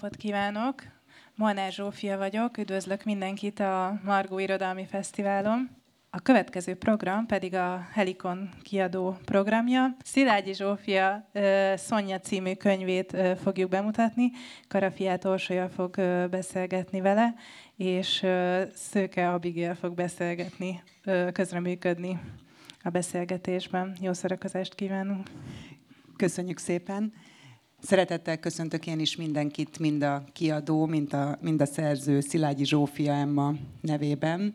Napot kívánok! Molnár Zsófia vagyok, üdvözlök mindenkit a Margó Irodalmi Fesztiválon. A következő program pedig a Helikon kiadó programja. Szilágyi Zsófia Szonya című könyvét fogjuk bemutatni. Karafiát Orsolya fog beszélgetni vele, és Szőke Abigail fog beszélgetni, közreműködni a beszélgetésben. Jó szórakozást kívánunk! Köszönjük szépen! Szeretettel köszöntök én is mindenkit, mind a kiadó, mind a, mind a szerző Szilágyi Zsófia Emma nevében.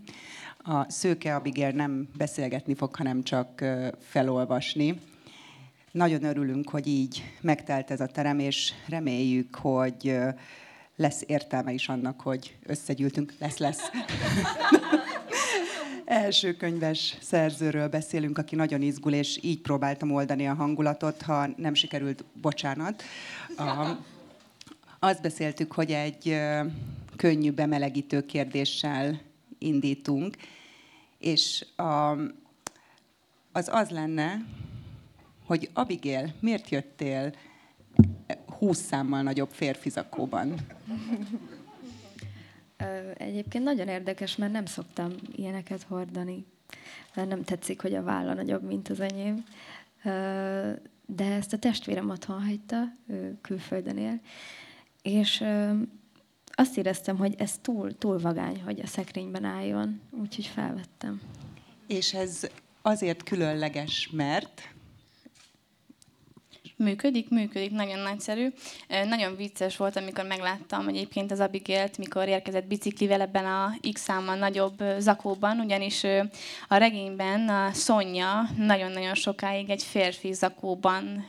A Szőke Abigail nem beszélgetni fog, hanem csak felolvasni. Nagyon örülünk, hogy így megtelt ez a terem, és reméljük, hogy lesz értelme is annak, hogy összegyűltünk. Lesz, lesz. Első könyves szerzőről beszélünk, aki nagyon izgul, és így próbáltam oldani a hangulatot, ha nem sikerült, bocsánat. A, azt beszéltük, hogy egy könnyű, bemelegítő kérdéssel indítunk, és a, az az lenne, hogy Abigail, miért jöttél 20 számmal nagyobb férfi zakóban? Egyébként nagyon érdekes, mert nem szoktam ilyeneket hordani. Nem tetszik, hogy a válla nagyobb, mint az enyém. De ezt a testvérem otthon hagyta, ő külföldön él. És azt éreztem, hogy ez túl, túl vagány, hogy a szekrényben álljon, úgyhogy felvettem. És ez azért különleges, mert Működik, működik, nagyon nagyszerű. Nagyon vicces volt, amikor megláttam egyébként az Abigélt, mikor érkezett biciklivel ebben a X számmal nagyobb zakóban, ugyanis a regényben a Szonya nagyon-nagyon sokáig egy férfi zakóban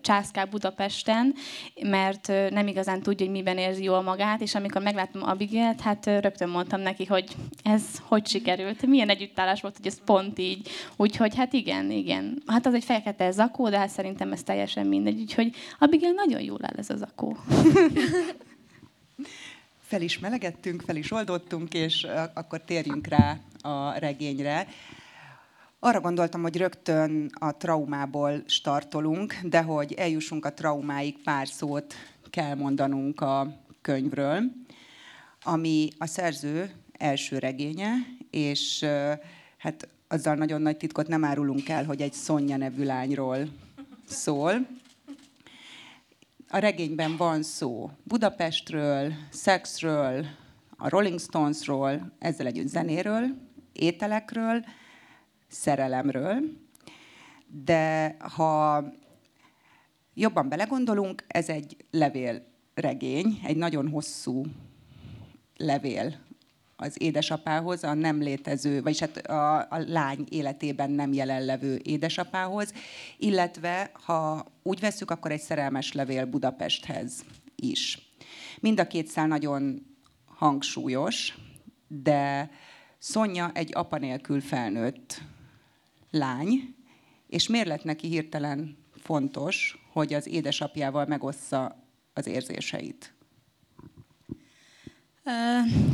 császkál Budapesten, mert nem igazán tudja, hogy miben érzi jól magát, és amikor megláttam Abigélt, hát rögtön mondtam neki, hogy ez hogy sikerült, milyen együttállás volt, hogy ez pont így. Úgyhogy hát igen, igen. Hát az egy fekete zakó, de hát szerintem ez teljesen teljesen mindegy. Úgyhogy Abigail nagyon jól áll ez az akó. fel is melegettünk, fel is oldottunk, és akkor térjünk rá a regényre. Arra gondoltam, hogy rögtön a traumából startolunk, de hogy eljussunk a traumáig, pár szót kell mondanunk a könyvről, ami a szerző első regénye, és hát azzal nagyon nagy titkot nem árulunk el, hogy egy Szonya nevű lányról szól. A regényben van szó Budapestről, szexről, a Rolling Stonesról, ezzel együtt zenéről, ételekről, szerelemről. De ha jobban belegondolunk, ez egy levélregény, egy nagyon hosszú levél az édesapához, a nem létező, vagyis hát a, a lány életében nem jelenlevő édesapához, illetve ha úgy veszük, akkor egy szerelmes levél Budapesthez is. Mind a két szál nagyon hangsúlyos, de Szonya egy apa nélkül felnőtt lány, és miért lett neki hirtelen fontos, hogy az édesapjával megossza az érzéseit?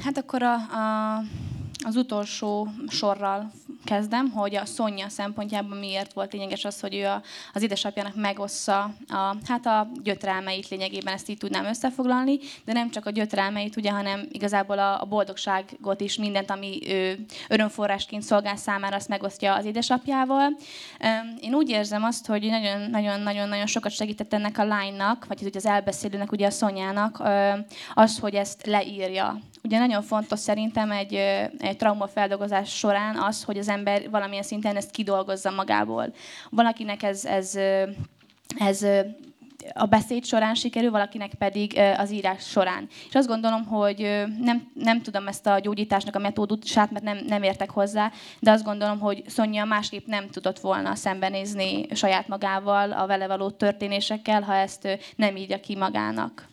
Hát akkor a, a, az utolsó sorral kezdem, hogy a Szonya szempontjában miért volt lényeges az, hogy ő a, az édesapjának megossza a, hát a gyötrelmeit lényegében, ezt így tudnám összefoglalni, de nem csak a gyötrelmeit, ugye, hanem igazából a, a boldogságot is, mindent, ami ő örömforrásként szolgál számára, azt megosztja az édesapjával. Én úgy érzem azt, hogy nagyon-nagyon-nagyon sokat segített ennek a lánynak, vagy az elbeszélőnek, ugye a Szonyának, az, hogy ezt leírja. Ugye nagyon fontos szerintem egy, egy traumafeldolgozás során az, hogy az ember valamilyen szinten ezt kidolgozza magából. Valakinek ez, ez, ez a beszéd során sikerül, valakinek pedig az írás során. És azt gondolom, hogy nem, nem tudom ezt a gyógyításnak a metódusát, mert nem, nem értek hozzá, de azt gondolom, hogy Szonya másképp nem tudott volna szembenézni saját magával, a vele való történésekkel, ha ezt nem írja ki magának.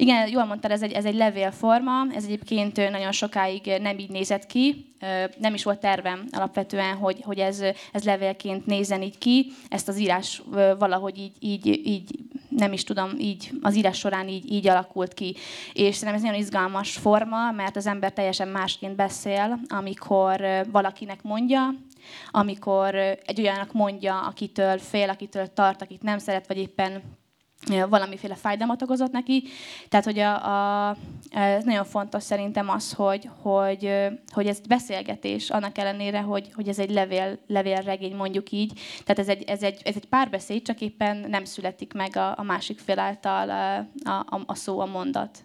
Igen, jól mondtad, ez egy, ez egy levélforma, ez egyébként nagyon sokáig nem így nézett ki, nem is volt tervem alapvetően, hogy, hogy ez, ez levélként nézzen így ki, ezt az írás valahogy így, így, így nem is tudom, így az írás során így, így alakult ki. És szerintem ez nagyon izgalmas forma, mert az ember teljesen másként beszél, amikor valakinek mondja, amikor egy olyannak mondja, akitől fél, akitől tart, akit nem szeret, vagy éppen valamiféle fájdalmat okozott neki. Tehát, hogy a, a, ez nagyon fontos szerintem az, hogy, hogy, hogy ez beszélgetés, annak ellenére, hogy, hogy ez egy levél, levélregény, mondjuk így. Tehát ez egy, ez, egy, ez egy párbeszéd, csak éppen nem születik meg a, a másik fél által a, a, a szó, a mondat.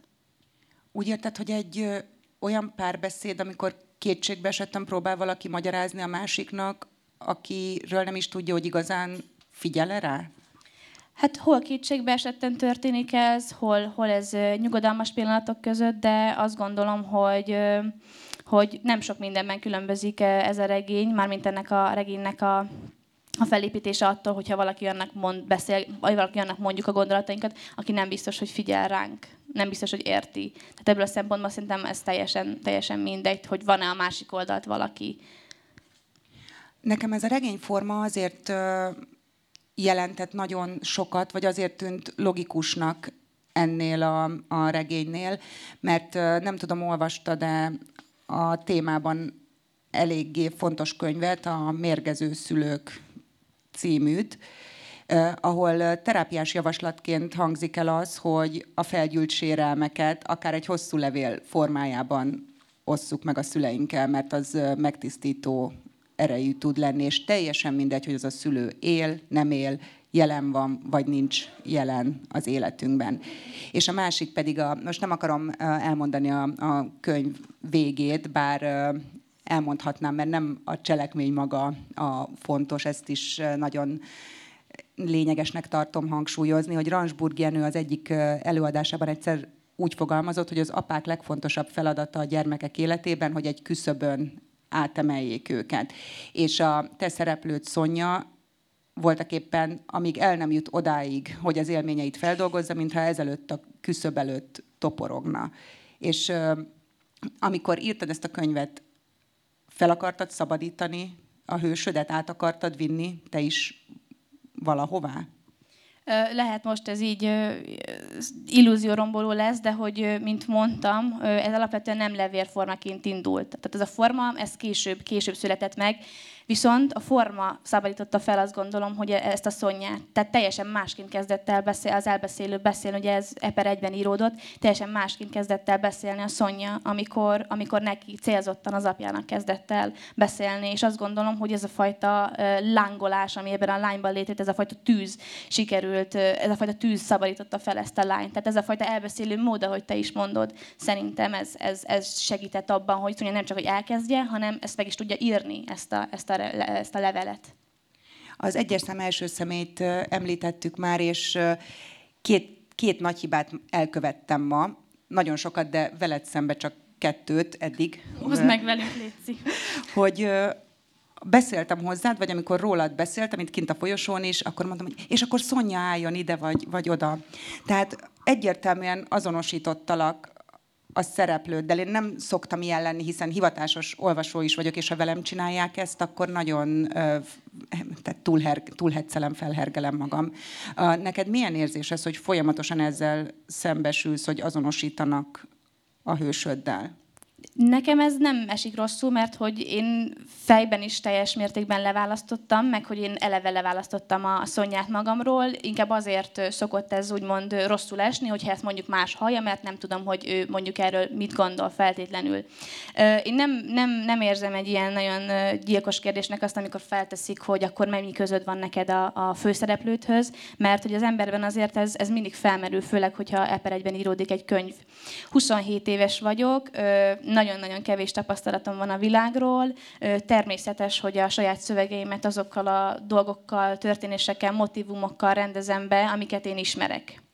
Úgy érted, hogy egy olyan párbeszéd, amikor kétségbe esettem próbál valaki magyarázni a másiknak, akiről nem is tudja, hogy igazán figyel rá? Hát hol kétségbe esetten történik ez, hol, hol ez nyugodalmas pillanatok között, de azt gondolom, hogy, hogy nem sok mindenben különbözik ez a regény, mármint ennek a regénynek a, a felépítése attól, hogyha valaki annak mond, beszél, vagy valaki annak mondjuk a gondolatainkat, aki nem biztos, hogy figyel ránk, nem biztos, hogy érti. Tehát ebből a szempontból szerintem ez teljesen, teljesen mindegy, hogy van-e a másik oldalt valaki. Nekem ez a regényforma azért jelentett nagyon sokat, vagy azért tűnt logikusnak ennél a, a regénynél, mert nem tudom, olvasta, de a témában eléggé fontos könyvet, a Mérgező szülők címűt, ahol terápiás javaslatként hangzik el az, hogy a felgyűlt sérelmeket akár egy hosszú levél formájában osszuk meg a szüleinkkel, mert az megtisztító erejű tud lenni, és teljesen mindegy, hogy az a szülő él, nem él, jelen van, vagy nincs jelen az életünkben. És a másik pedig, a, most nem akarom elmondani a, a könyv végét, bár elmondhatnám, mert nem a cselekmény maga a fontos, ezt is nagyon lényegesnek tartom hangsúlyozni, hogy Ransburg Jenő az egyik előadásában egyszer úgy fogalmazott, hogy az apák legfontosabb feladata a gyermekek életében, hogy egy küszöbön átemeljék őket. És a te szereplőt Szonya voltak éppen, amíg el nem jut odáig, hogy az élményeit feldolgozza, mintha ezelőtt a küszöb előtt toporogna. És amikor írtad ezt a könyvet, fel akartad szabadítani a hősödet, át akartad vinni te is valahová? Lehet most ez így illúzióromboló lesz, de hogy, mint mondtam, ez alapvetően nem levérformaként indult. Tehát ez a forma, ez később, később született meg, Viszont a forma szabadította fel azt gondolom, hogy ezt a szonyát. Tehát teljesen másként kezdett el beszél, az elbeszélő beszélni, ugye ez eper egyben íródott, teljesen másként kezdett el beszélni a szonya, amikor, amikor neki célzottan az apjának kezdett el beszélni, és azt gondolom, hogy ez a fajta lángolás, ami ebben a lányban létét, ez a fajta tűz sikerült, ez a fajta tűz szabadította fel ezt a lányt. Tehát ez a fajta elbeszélő mód, ahogy te is mondod, szerintem ez, ez, ez segített abban, hogy Szonya nem csak, hogy elkezdje, hanem ezt meg is tudja írni, ezt a, ezt a a, ezt a levelet. Az egyes szem első szemét említettük már, és két, két nagy hibát elkövettem ma. Nagyon sokat, de veled szembe csak kettőt eddig. Hozd meg velünk, Léci. Hogy beszéltem hozzád, vagy amikor rólad beszéltem, itt kint a folyosón is, akkor mondtam, hogy és akkor Szonya álljon ide, vagy, vagy oda. Tehát egyértelműen azonosítottalak a szereplőt, de én nem szoktam ilyen lenni, hiszen hivatásos olvasó is vagyok, és ha velem csinálják ezt, akkor nagyon tehát túlher, túlhetszelem, felhergelem magam. Neked milyen érzés ez, hogy folyamatosan ezzel szembesülsz, hogy azonosítanak a hősöddel? Nekem ez nem esik rosszul, mert hogy én fejben is teljes mértékben leválasztottam, meg hogy én eleve leválasztottam a szonyát magamról. Inkább azért szokott ez úgymond rosszul esni, hogyha ezt mondjuk más hallja, mert nem tudom, hogy ő mondjuk erről mit gondol feltétlenül. Én nem, nem, nem érzem egy ilyen nagyon gyilkos kérdésnek azt, amikor felteszik, hogy akkor mennyi között van neked a, a főszereplőthöz, mert hogy az emberben azért ez, ez mindig felmerül, főleg, hogyha eper egyben íródik egy könyv. 27 éves vagyok, nagyon-nagyon kevés tapasztalatom van a világról. Természetes, hogy a saját szövegeimet azokkal a dolgokkal, történésekkel, motivumokkal rendezem be, amiket én ismerek.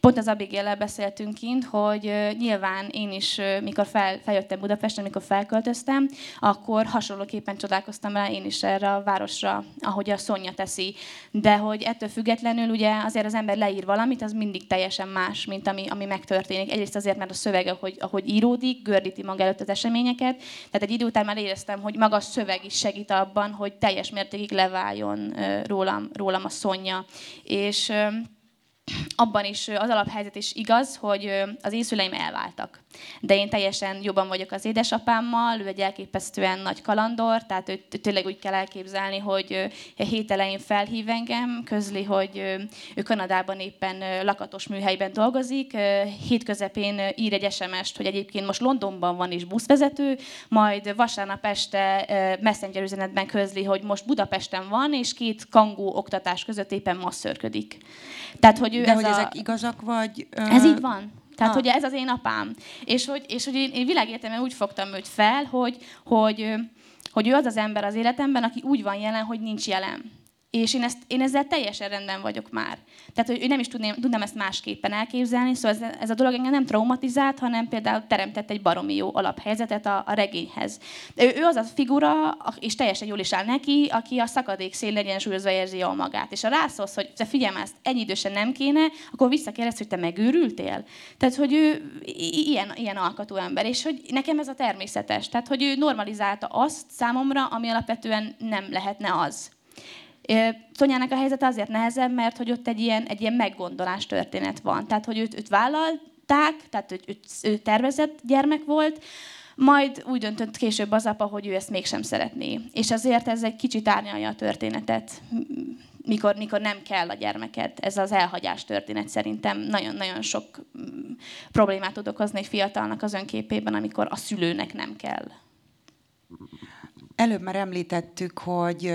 Pont az Abigail beszéltünk kint, hogy nyilván én is, mikor fel, feljöttem Budapesten, mikor felköltöztem, akkor hasonlóképpen csodálkoztam rá én is erre a városra, ahogy a Szonya teszi. De hogy ettől függetlenül ugye azért az ember leír valamit, az mindig teljesen más, mint ami, ami megtörténik. Egyrészt azért, mert a szöveg, ahogy, ahogy íródik, gördíti maga előtt az eseményeket. Tehát egy idő után már éreztem, hogy maga a szöveg is segít abban, hogy teljes mértékig leváljon rólam, rólam a Szonya. És abban is az alaphelyzet is igaz, hogy az észüleim elváltak. De én teljesen jobban vagyok az édesapámmal, ő egy elképesztően nagy kalandor, tehát őt tényleg úgy kell elképzelni, hogy hét elején felhív engem, közli, hogy ő Kanadában éppen lakatos műhelyben dolgozik, hét közepén ír egy SMS-t, hogy egyébként most Londonban van is buszvezető, majd vasárnap este messenger üzenetben közli, hogy most Budapesten van, és két kangó oktatás között éppen masszörködik. Tehát, hogy ő De ez hogy a... ezek igazak vagy? Ez így van. Tehát, ha. hogy ez az én apám. És hogy, és hogy én, én világértelműen úgy fogtam őt fel, hogy, hogy, hogy ő az az ember az életemben, aki úgy van jelen, hogy nincs jelen. És én, ezt, én ezzel teljesen rendben vagyok már. Tehát, hogy nem is tudném, tudnám ezt másképpen elképzelni, szóval ez, ez a dolog engem nem traumatizált, hanem például teremtett egy baromi jó alaphelyzetet a, a regényhez. Ő, ő az a figura, és teljesen jól is áll neki, aki a szakadék szél egyensúlyozva érzi jól magát. És ha rászólsz, hogy te figyelj ezt ennyi idősen nem kéne, akkor visszakérdez, hogy te megőrültél. Tehát, hogy ő ilyen, ilyen alkatú ember, és hogy nekem ez a természetes. Tehát, hogy ő normalizálta azt számomra, ami alapvetően nem lehetne az. Tonyának a helyzet azért nehezebb, mert hogy ott egy ilyen, egy ilyen meggondolás történet van. Tehát, hogy őt, őt vállalták, tehát őt, őt, ő tervezett gyermek volt, majd úgy döntött később az apa, hogy ő ezt mégsem szeretné. És azért ez egy kicsit árnyalja a történetet, mikor, mikor nem kell a gyermeket. Ez az elhagyás történet szerintem nagyon-nagyon sok mm, problémát tud okozni egy fiatalnak az önképében, amikor a szülőnek nem kell. Előbb már említettük, hogy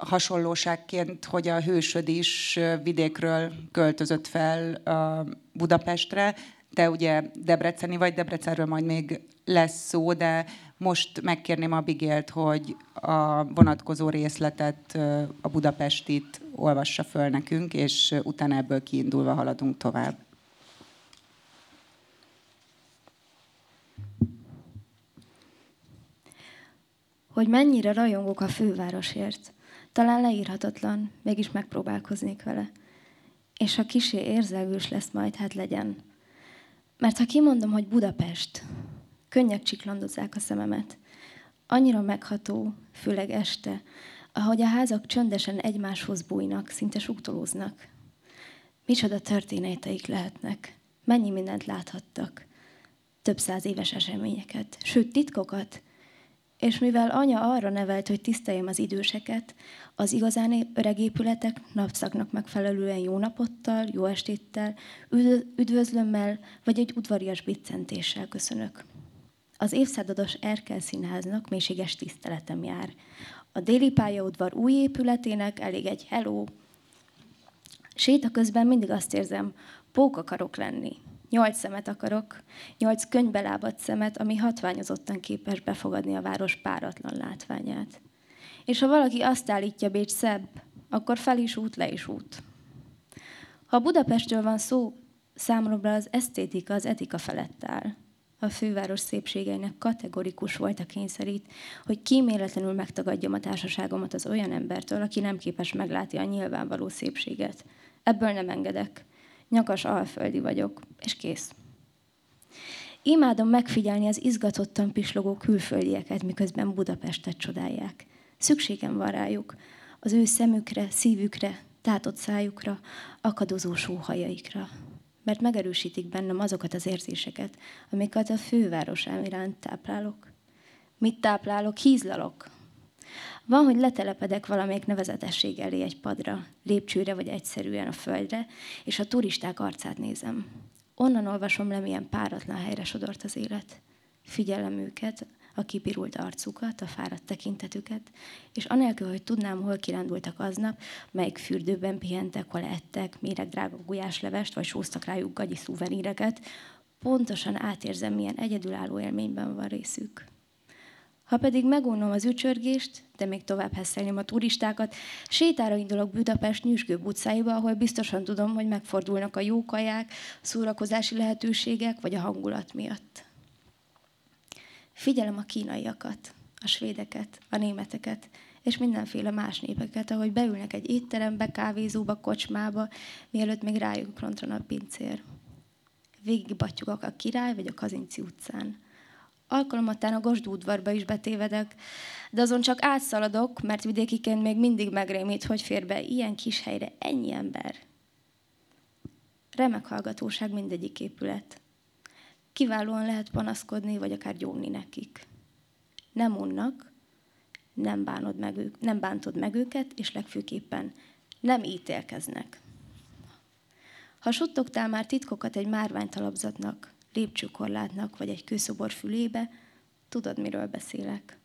hasonlóságként, hogy a hősöd is vidékről költözött fel a Budapestre, te ugye Debreceni vagy, Debrecenről majd még lesz szó, de most megkérném Abigélt, hogy a vonatkozó részletet, a Budapestit olvassa föl nekünk, és utána ebből kiindulva haladunk tovább. Hogy mennyire rajongok a fővárosért. Talán leírhatatlan, mégis megpróbálkoznék vele. És ha kisé érzelgős lesz majd, hát legyen. Mert ha kimondom, hogy Budapest, könnyek csiklandozzák a szememet. Annyira megható, főleg este, ahogy a házak csöndesen egymáshoz bújnak, szinte suktolóznak. Micsoda történeteik lehetnek, mennyi mindent láthattak. Több száz éves eseményeket, sőt titkokat, és mivel anya arra nevelt, hogy tiszteljem az időseket, az igazán öreg épületek napszaknak megfelelően jó napottal, jó estéttel, üdvözlömmel vagy egy udvarias biccentéssel köszönök. Az évszázados Erkel Színháznak mélységes tiszteletem jár. A déli pályaudvar új épületének elég egy hello. Séta közben mindig azt érzem, pók akarok lenni, Nyolc szemet akarok, nyolc könyvbelábadt szemet, ami hatványozottan képes befogadni a város páratlan látványát. És ha valaki azt állítja, Bécs szebb, akkor fel is út, le is út. Ha Budapestről van szó, számomra az esztétika az etika felett áll. A főváros szépségeinek kategorikus volt a kényszerít, hogy kíméletlenül megtagadjam a társaságomat az olyan embertől, aki nem képes meglátni a nyilvánvaló szépséget. Ebből nem engedek nyakas alföldi vagyok, és kész. Imádom megfigyelni az izgatottan pislogó külföldieket, miközben Budapestet csodálják. Szükségem van rájuk, az ő szemükre, szívükre, tátott szájukra, akadozó sóhajaikra. Mert megerősítik bennem azokat az érzéseket, amiket a főváros iránt táplálok. Mit táplálok? Hízlalok, van, hogy letelepedek valamelyik nevezetesség elé egy padra, lépcsőre vagy egyszerűen a földre, és a turisták arcát nézem. Onnan olvasom le, milyen páratlan helyre sodort az élet. Figyelem őket, a kipirult arcukat, a fáradt tekintetüket, és anélkül, hogy tudnám, hol kirándultak aznap, melyik fürdőben pihentek, hol ettek, méreg drága gulyáslevest, vagy sóztak rájuk gagyi szuveníreket, pontosan átérzem, milyen egyedülálló élményben van részük. Ha pedig megunom az ücsörgést, de még tovább hesszelném a turistákat, sétára indulok Budapest nyüzsgő utcáiba, ahol biztosan tudom, hogy megfordulnak a jó kaják, szórakozási lehetőségek vagy a hangulat miatt. Figyelem a kínaiakat, a svédeket, a németeket, és mindenféle más népeket, ahogy beülnek egy étterembe, kávézóba, kocsmába, mielőtt még rájuk rontran a pincér. Végig a király vagy a Kazinci utcán alkalomattán a Gosdú udvarba is betévedek, de azon csak átszaladok, mert vidékiként még mindig megrémít, hogy fér be ilyen kis helyre ennyi ember. Remek hallgatóság mindegyik épület. Kiválóan lehet panaszkodni, vagy akár gyógni nekik. Nem unnak, nem, bánod meg ők, nem bántod meg őket, és legfőképpen nem ítélkeznek. Ha suttogtál már titkokat egy márványtalapzatnak, lépcsőkorlátnak vagy egy kőszobor fülébe, tudod, miről beszélek.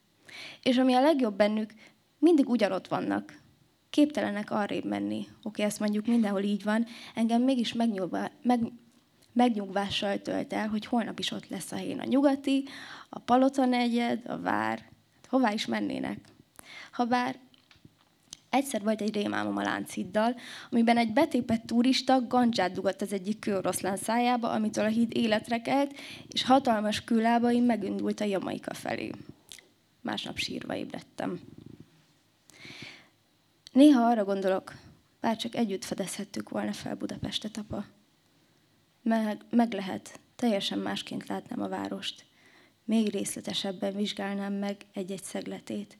És ami a legjobb bennük, mindig ugyanott vannak. Képtelenek arrébb menni. Oké, ezt mondjuk mindenhol így van. Engem mégis megnyugvá, meg, megnyugvással tölt el, hogy holnap is ott lesz a hén a nyugati, a palota negyed, a vár. Hová is mennének? Habár Egyszer volt egy rémálmom a Lánciddal, amiben egy betépett turista gancsát dugott az egyik kőoroszlán szájába, amitől a híd életre kelt, és hatalmas kőlábaim megindult a Jamaika felé. Másnap sírva ébredtem. Néha arra gondolok, bár csak együtt fedezhettük volna fel Budapestet, apa. Meg, meg lehet, teljesen másként látnám a várost. Még részletesebben vizsgálnám meg egy-egy szegletét.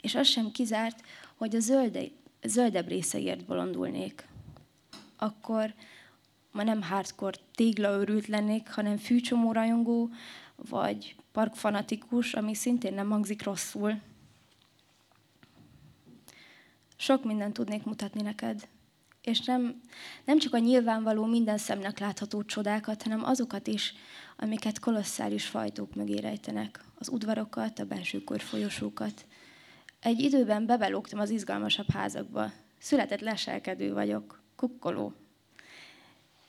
És az sem kizárt, hogy a zölde, zöldebb részeiért bolondulnék. Akkor ma nem hardcore téglaőrült lennék, hanem fűcsomó rajongó, vagy parkfanatikus, ami szintén nem hangzik rosszul. Sok mindent tudnék mutatni neked. És nem, nem csak a nyilvánvaló minden szemnek látható csodákat, hanem azokat is, amiket kolosszális fajtók mögé rejtenek. Az udvarokat, a belső folyosókat. Egy időben bebelógtam az izgalmasabb házakba. Született leselkedő vagyok, kukkoló.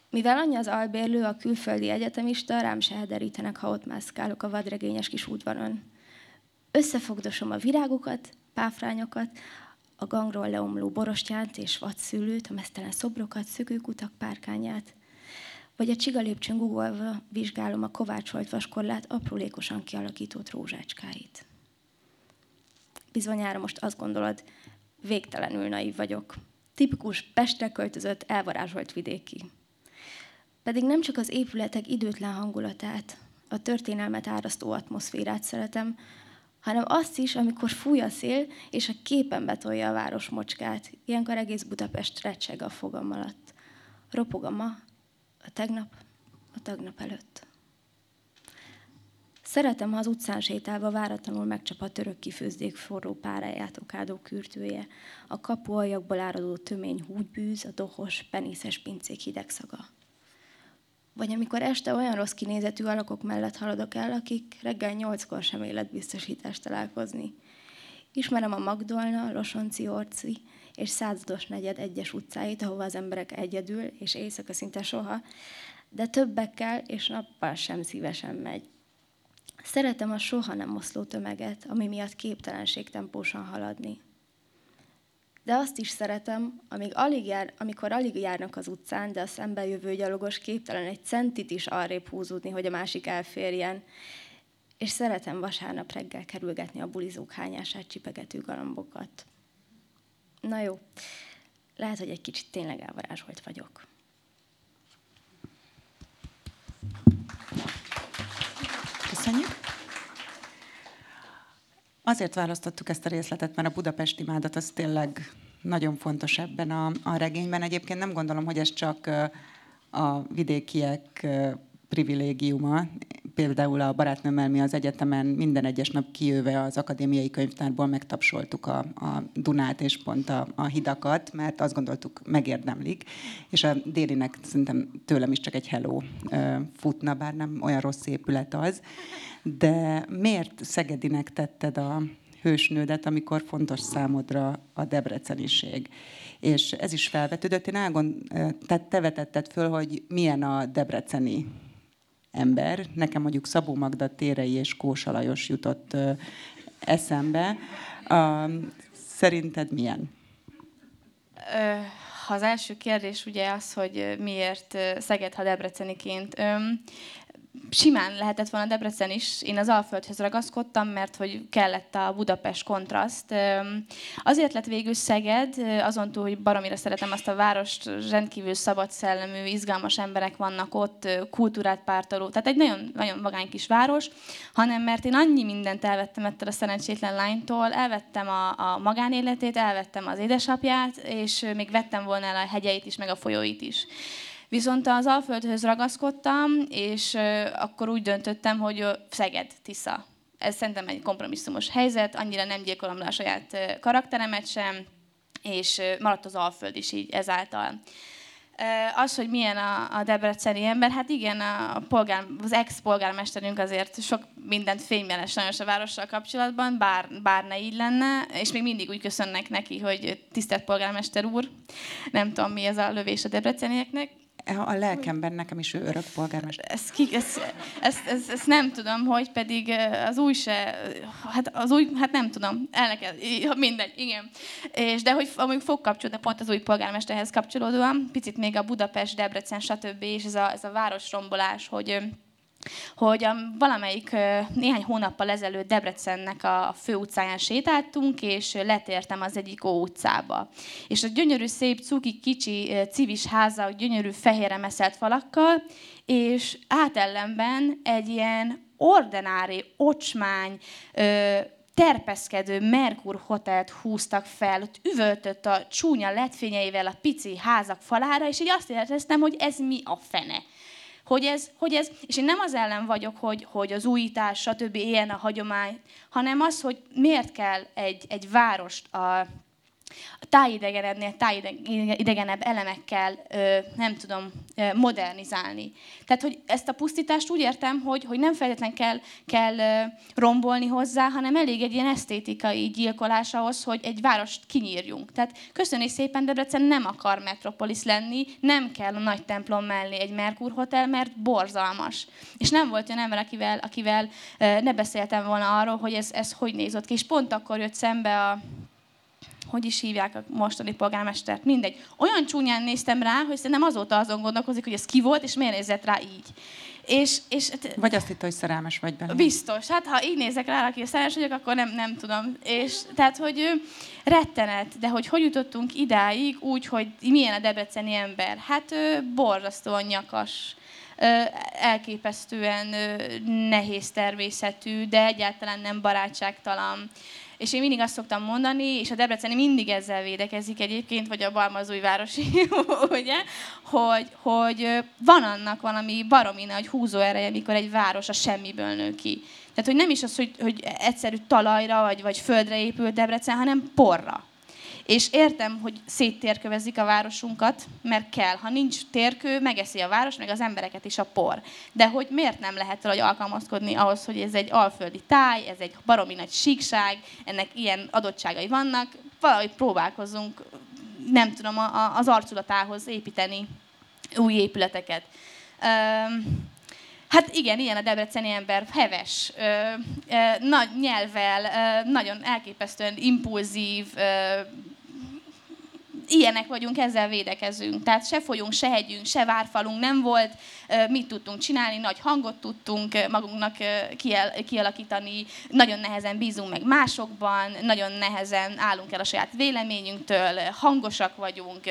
Mivel annyi az albérlő, a külföldi egyetemista, rám se hederítenek, ha ott mászkálok a vadregényes kis udvaron. Összefogdosom a virágokat, páfrányokat, a gangról leomló borostyánt és vadszülőt, a mesztelen szobrokat, szökőkutak párkányát. Vagy a csigalépcsőn guggolva vizsgálom a kovácsolt vaskorlát aprólékosan kialakított rózsácskáit. Bizonyára most azt gondolod, végtelenül naív vagyok. Tipikus Pestre költözött, elvarázsolt vidéki. Pedig nem csak az épületek időtlen hangulatát, a történelmet árasztó atmoszférát szeretem, hanem azt is, amikor fúj a szél, és a képen betolja a város mocskát. Ilyenkor egész Budapest recseg a fogam alatt. Ropog a ma, a tegnap, a tagnap előtt. Szeretem, ha az utcán sétálva váratlanul megcsap a török kifőzdék forró páráját okádó kürtője, a kapu aljakból áradó tömény húgybűz, a dohos, penészes pincék hideg szaga. Vagy amikor este olyan rossz kinézetű alakok mellett haladok el, akik reggel nyolckor sem életbiztosítást találkozni. Ismerem a Magdolna, Losonci Orci és százados negyed egyes utcáit, ahova az emberek egyedül és éjszaka szinte soha, de többekkel és nappal sem szívesen megy. Szeretem a soha nem oszló tömeget, ami miatt képtelenség tempósan haladni. De azt is szeretem, amíg alig jár, amikor alig járnak az utcán, de a szembe jövő gyalogos képtelen egy centit is arrébb húzódni, hogy a másik elférjen. És szeretem vasárnap reggel kerülgetni a bulizók hányását csipegető galambokat. Na jó, lehet, hogy egy kicsit tényleg elvarázsolt vagyok. Köszönjük. Azért választottuk ezt a részletet, mert a budapesti imádat az tényleg nagyon fontos ebben a, a regényben. Egyébként nem gondolom, hogy ez csak a vidékiek privilégiuma. Például a barátnőmmel mi az egyetemen minden egyes nap kijöve az akadémiai könyvtárból megtapsoltuk a, a Dunát és pont a, a hidakat, mert azt gondoltuk megérdemlik. És a délinek szerintem tőlem is csak egy hello futna, bár nem olyan rossz épület az. De miért Szegedinek tetted a hősnődet, amikor fontos számodra a debreceniség? És ez is felvetődött. Én elgond, tehát te vetetted föl, hogy milyen a debreceni ember. Nekem mondjuk Szabó Magda Térei és Kósa Lajos jutott eszembe. Szerinted milyen? Az első kérdés ugye az, hogy miért Szeged, ha Debreceniként simán lehetett volna Debrecen is. Én az Alföldhöz ragaszkodtam, mert hogy kellett a Budapest kontraszt. Azért lett végül Szeged, azon túl, hogy baromira szeretem azt a várost, rendkívül szabad szellemű, izgalmas emberek vannak ott, kultúrát pártoló, tehát egy nagyon, nagyon vagány kis város, hanem mert én annyi mindent elvettem ettől a szerencsétlen lánytól, elvettem a, a magánéletét, elvettem az édesapját, és még vettem volna el a hegyeit is, meg a folyóit is. Viszont az Alföldhöz ragaszkodtam, és akkor úgy döntöttem, hogy Szeged, Tisza. Ez szerintem egy kompromisszumos helyzet, annyira nem gyilkolom le a saját karakteremet sem, és maradt az Alföld is így ezáltal. Az, hogy milyen a, debreceni ember, hát igen, a polgár, az ex-polgármesterünk azért sok mindent fénymeles sajnos a várossal kapcsolatban, bár, bár ne így lenne, és még mindig úgy köszönnek neki, hogy tisztelt polgármester úr, nem tudom mi ez a lövés a debrecenieknek, a lelkemben nekem is ő örök polgármester. Ezt, ki, ezt, ezt, ezt, ezt, nem tudom, hogy pedig az új se, hát az új, hát nem tudom, elneket, mindegy, igen. És de hogy amíg fog kapcsolódni pont az új polgármesterhez kapcsolódóan, picit még a Budapest, Debrecen, stb. és ez a, ez a városrombolás, hogy hogy a, valamelyik néhány hónappal ezelőtt Debrecennek a főutcáján sétáltunk, és letértem az egyik Ó utcába. És a gyönyörű, szép, cuki, kicsi, civis háza, gyönyörű fehérre meszelt falakkal, és átellenben egy ilyen ordinári, ocsmány, terpeszkedő Merkur hotelt húztak fel, ott üvöltött a csúnya letfényeivel a pici házak falára, és így azt éreztem, hogy ez mi a fene hogy ez, hogy ez, és én nem az ellen vagyok, hogy, hogy az újítás, stb. ilyen a hagyomány, hanem az, hogy miért kell egy, egy várost a, tájidegenednél, tájidegenebb elemekkel, nem tudom, modernizálni. Tehát, hogy ezt a pusztítást úgy értem, hogy, hogy nem feltétlenül kell, kell rombolni hozzá, hanem elég egy ilyen esztétikai gyilkolás ahhoz, hogy egy várost kinyírjunk. Tehát köszönni szépen, Debrecen nem akar metropolis lenni, nem kell a nagy templom mellé egy Merkur Hotel, mert borzalmas. És nem volt olyan ember, akivel, akivel ne beszéltem volna arról, hogy ez, ez hogy nézott ki. És pont akkor jött szembe a hogy is hívják a mostani polgármestert, mindegy. Olyan csúnyán néztem rá, hogy szerintem azóta azon gondolkozik, hogy ez ki volt, és miért nézett rá így. És, és, hát- vagy azt hitt, hogy szerelmes vagy benne. Biztos. Hát ha így nézek rá, aki szerelmes vagyok, akkor nem, nem tudom. És tehát, hogy rettenet, de hogy hogy jutottunk idáig úgy, hogy milyen a debreceni ember? Hát borzasztóan nyakas, elképesztően nehéz természetű, de egyáltalán nem barátságtalan és én mindig azt szoktam mondani, és a Debreceni mindig ezzel védekezik egyébként, vagy a Balmazújvárosi, ugye, hogy, hogy van annak valami baromi nagy húzó ereje, mikor egy város a semmiből nő ki. Tehát, hogy nem is az, hogy, hogy egyszerű talajra vagy, vagy földre épült Debrecen, hanem porra. És értem, hogy széttérkövezik a városunkat, mert kell. Ha nincs térkő, megeszi a város, meg az embereket is a por. De hogy miért nem lehet valahogy alkalmazkodni ahhoz, hogy ez egy alföldi táj, ez egy baromi nagy síkság, ennek ilyen adottságai vannak, valahogy próbálkozunk, nem tudom, az arculatához építeni új épületeket. Hát igen, ilyen a debreceni ember, heves, ö, ö, nagy nyelvel, ö, nagyon elképesztően impulzív, ö, ilyenek vagyunk, ezzel védekezünk. Tehát se folyunk, se hegyünk, se várfalunk nem volt, mit tudtunk csinálni, nagy hangot tudtunk magunknak kialakítani, nagyon nehezen bízunk meg másokban, nagyon nehezen állunk el a saját véleményünktől, hangosak vagyunk,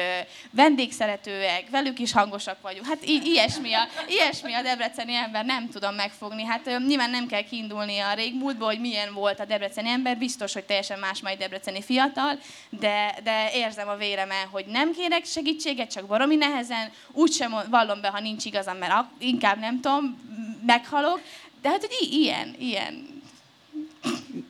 vendégszeretőek, velük is hangosak vagyunk. Hát i- ilyesmi a, ilyesmi a debreceni ember, nem tudom megfogni. Hát nyilván nem kell kiindulni a régmúltból, hogy milyen volt a debreceni ember, biztos, hogy teljesen más majd debreceni fiatal, de, de érzem a véreme, hogy nem kérek segítséget, csak baromi nehezen, úgysem vallom be, ha nincs igazam, mert inkább nem tudom, meghalok. De hát, hogy ilyen, ilyen.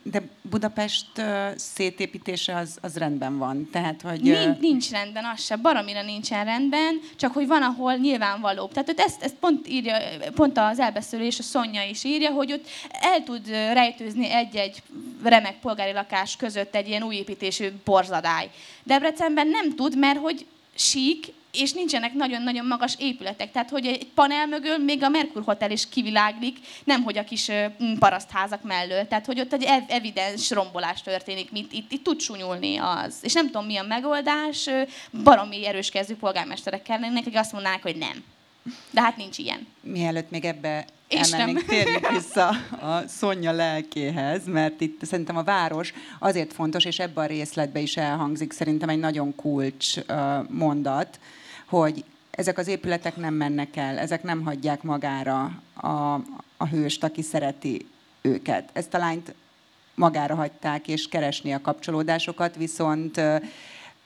De Budapest uh, szétépítése az, az rendben van. Tehát, hogy, nincs, nincs rendben, az se. Baromira nincsen rendben, csak hogy van, ahol nyilvánvaló. Tehát ott ezt, ezt pont, írja, pont az elbeszélés, a Szonya is írja, hogy ott el tud rejtőzni egy-egy remek polgári lakás között egy ilyen újépítésű borzadály. Debrecenben nem tud, mert hogy sík, és nincsenek nagyon-nagyon magas épületek. Tehát, hogy egy panel mögül még a Merkur Hotel is kiviláglik, nem hogy a kis parasztházak mellől. Tehát, hogy ott egy evidens rombolás történik, mint itt, itt tud sunyulni az. És nem tudom, mi a megoldás, baromi erős kezű polgármesterek kellene, akik azt mondanák, hogy nem. De hát nincs ilyen. Mielőtt még ebbe elmennénk, térjünk vissza a Szonya lelkéhez, mert itt szerintem a város azért fontos, és ebben a részletben is elhangzik szerintem egy nagyon kulcs mondat, hogy ezek az épületek nem mennek el, ezek nem hagyják magára a, a hőst, aki szereti őket. Ezt a lányt magára hagyták, és keresni a kapcsolódásokat, viszont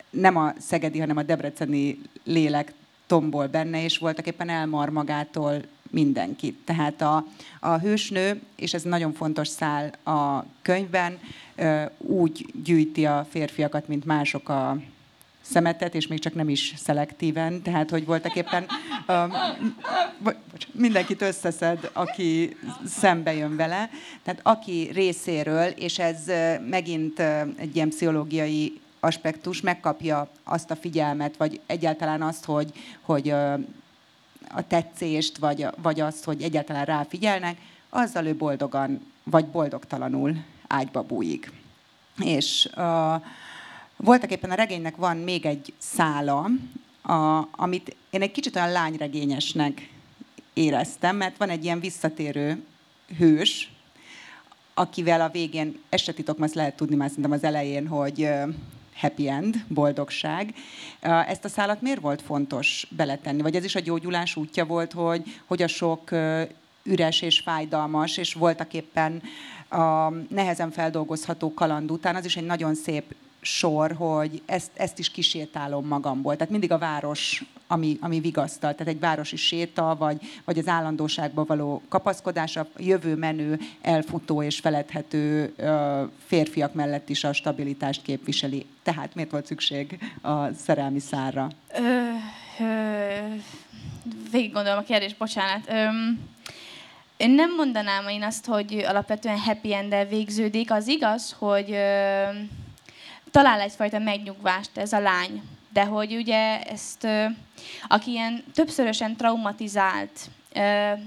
nem a szegedi, hanem a debreceni lélek tombol benne, és voltak éppen elmar magától mindenkit. Tehát a, a hősnő, és ez nagyon fontos szál a könyvben, úgy gyűjti a férfiakat, mint mások a szemetet, és még csak nem is szelektíven, tehát hogy voltak éppen um, mindenkit összeszed, aki szembe jön vele. Tehát aki részéről, és ez megint egy ilyen pszichológiai aspektus, megkapja azt a figyelmet, vagy egyáltalán azt, hogy, hogy a tetszést, vagy, vagy azt, hogy egyáltalán ráfigyelnek, azzal ő boldogan, vagy boldogtalanul ágyba bújik. És uh, voltak éppen a regénynek van még egy szála, a, amit én egy kicsit olyan lányregényesnek éreztem, mert van egy ilyen visszatérő hős, akivel a végén, ezt se titok, azt lehet tudni már szerintem az elején, hogy happy end, boldogság. Ezt a szálat miért volt fontos beletenni? Vagy ez is a gyógyulás útja volt, hogy, hogy a sok üres és fájdalmas, és voltak éppen a nehezen feldolgozható kaland után, az is egy nagyon szép sor, hogy ezt, ezt is kisétálom magamból. Tehát mindig a város, ami, ami vigasztal, tehát egy városi séta, vagy, vagy az állandóságba való kapaszkodás, a jövő menő, elfutó és feledhető férfiak mellett is a stabilitást képviseli. Tehát miért volt szükség a szerelmi szárra? Ö, ö, végig gondolom a kérdést, bocsánat. Ö, én nem mondanám én azt, hogy alapvetően happy end végződik. Az igaz, hogy ö, talál egyfajta megnyugvást ez a lány. De hogy ugye ezt, aki ilyen többszörösen traumatizált,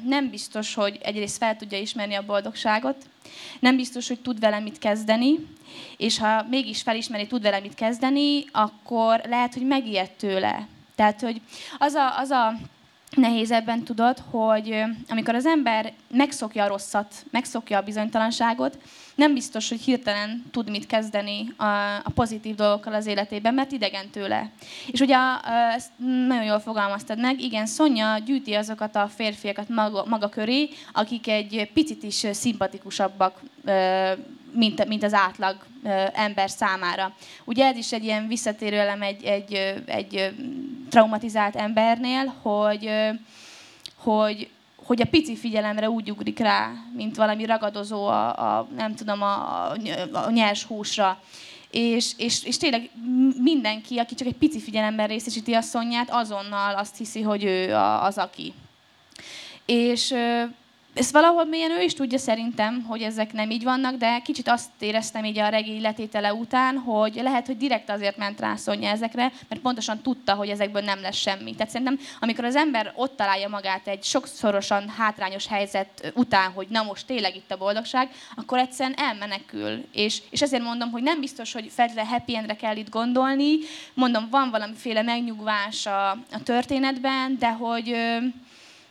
nem biztos, hogy egyrészt fel tudja ismerni a boldogságot, nem biztos, hogy tud vele mit kezdeni, és ha mégis felismeri, tud vele mit kezdeni, akkor lehet, hogy megijed tőle. Tehát, hogy az a, az a nehéz ebben tudod, hogy amikor az ember megszokja a rosszat, megszokja a bizonytalanságot, nem biztos, hogy hirtelen tud mit kezdeni a, a pozitív dolgokkal az életében, mert idegen tőle. És ugye ezt nagyon jól fogalmaztad meg, igen, Szonya gyűjti azokat a férfiakat maga, maga köré, akik egy picit is szimpatikusabbak, mint, mint az átlag ember számára. Ugye ez is egy ilyen visszatérő elem egy, egy, egy traumatizált embernél, hogy, hogy hogy a pici figyelemre úgy ugrik rá, mint valami ragadozó a, a nem tudom, a, a nyers húsra. És, és, és tényleg mindenki, aki csak egy pici figyelemben részesíti a szonyát, azonnal azt hiszi, hogy ő az, aki. És ezt valahol mélyen ő is tudja szerintem, hogy ezek nem így vannak, de kicsit azt éreztem így a regény letétele után, hogy lehet, hogy direkt azért ment rá Szonya ezekre, mert pontosan tudta, hogy ezekből nem lesz semmi. Tehát szerintem, amikor az ember ott találja magát egy sokszorosan hátrányos helyzet után, hogy na most tényleg itt a boldogság, akkor egyszerűen elmenekül. És, és ezért mondom, hogy nem biztos, hogy feltétlenül happy endre kell itt gondolni. Mondom, van valamiféle megnyugvás a, a történetben, de hogy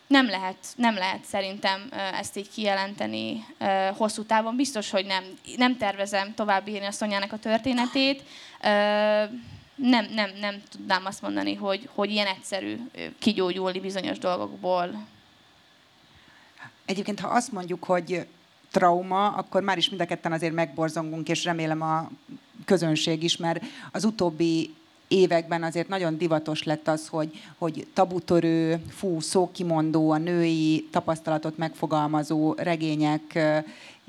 nem lehet, nem lehet szerintem ezt így kijelenteni hosszú távon. Biztos, hogy nem, nem tervezem tovább írni a Szonyának a történetét. Nem, nem, nem tudnám azt mondani, hogy, hogy ilyen egyszerű kigyógyulni bizonyos dolgokból. Egyébként, ha azt mondjuk, hogy trauma, akkor már is mind a ketten azért megborzongunk, és remélem a közönség is, mert az utóbbi években azért nagyon divatos lett az, hogy, hogy tabutörő, fú, szókimondó, a női tapasztalatot megfogalmazó regények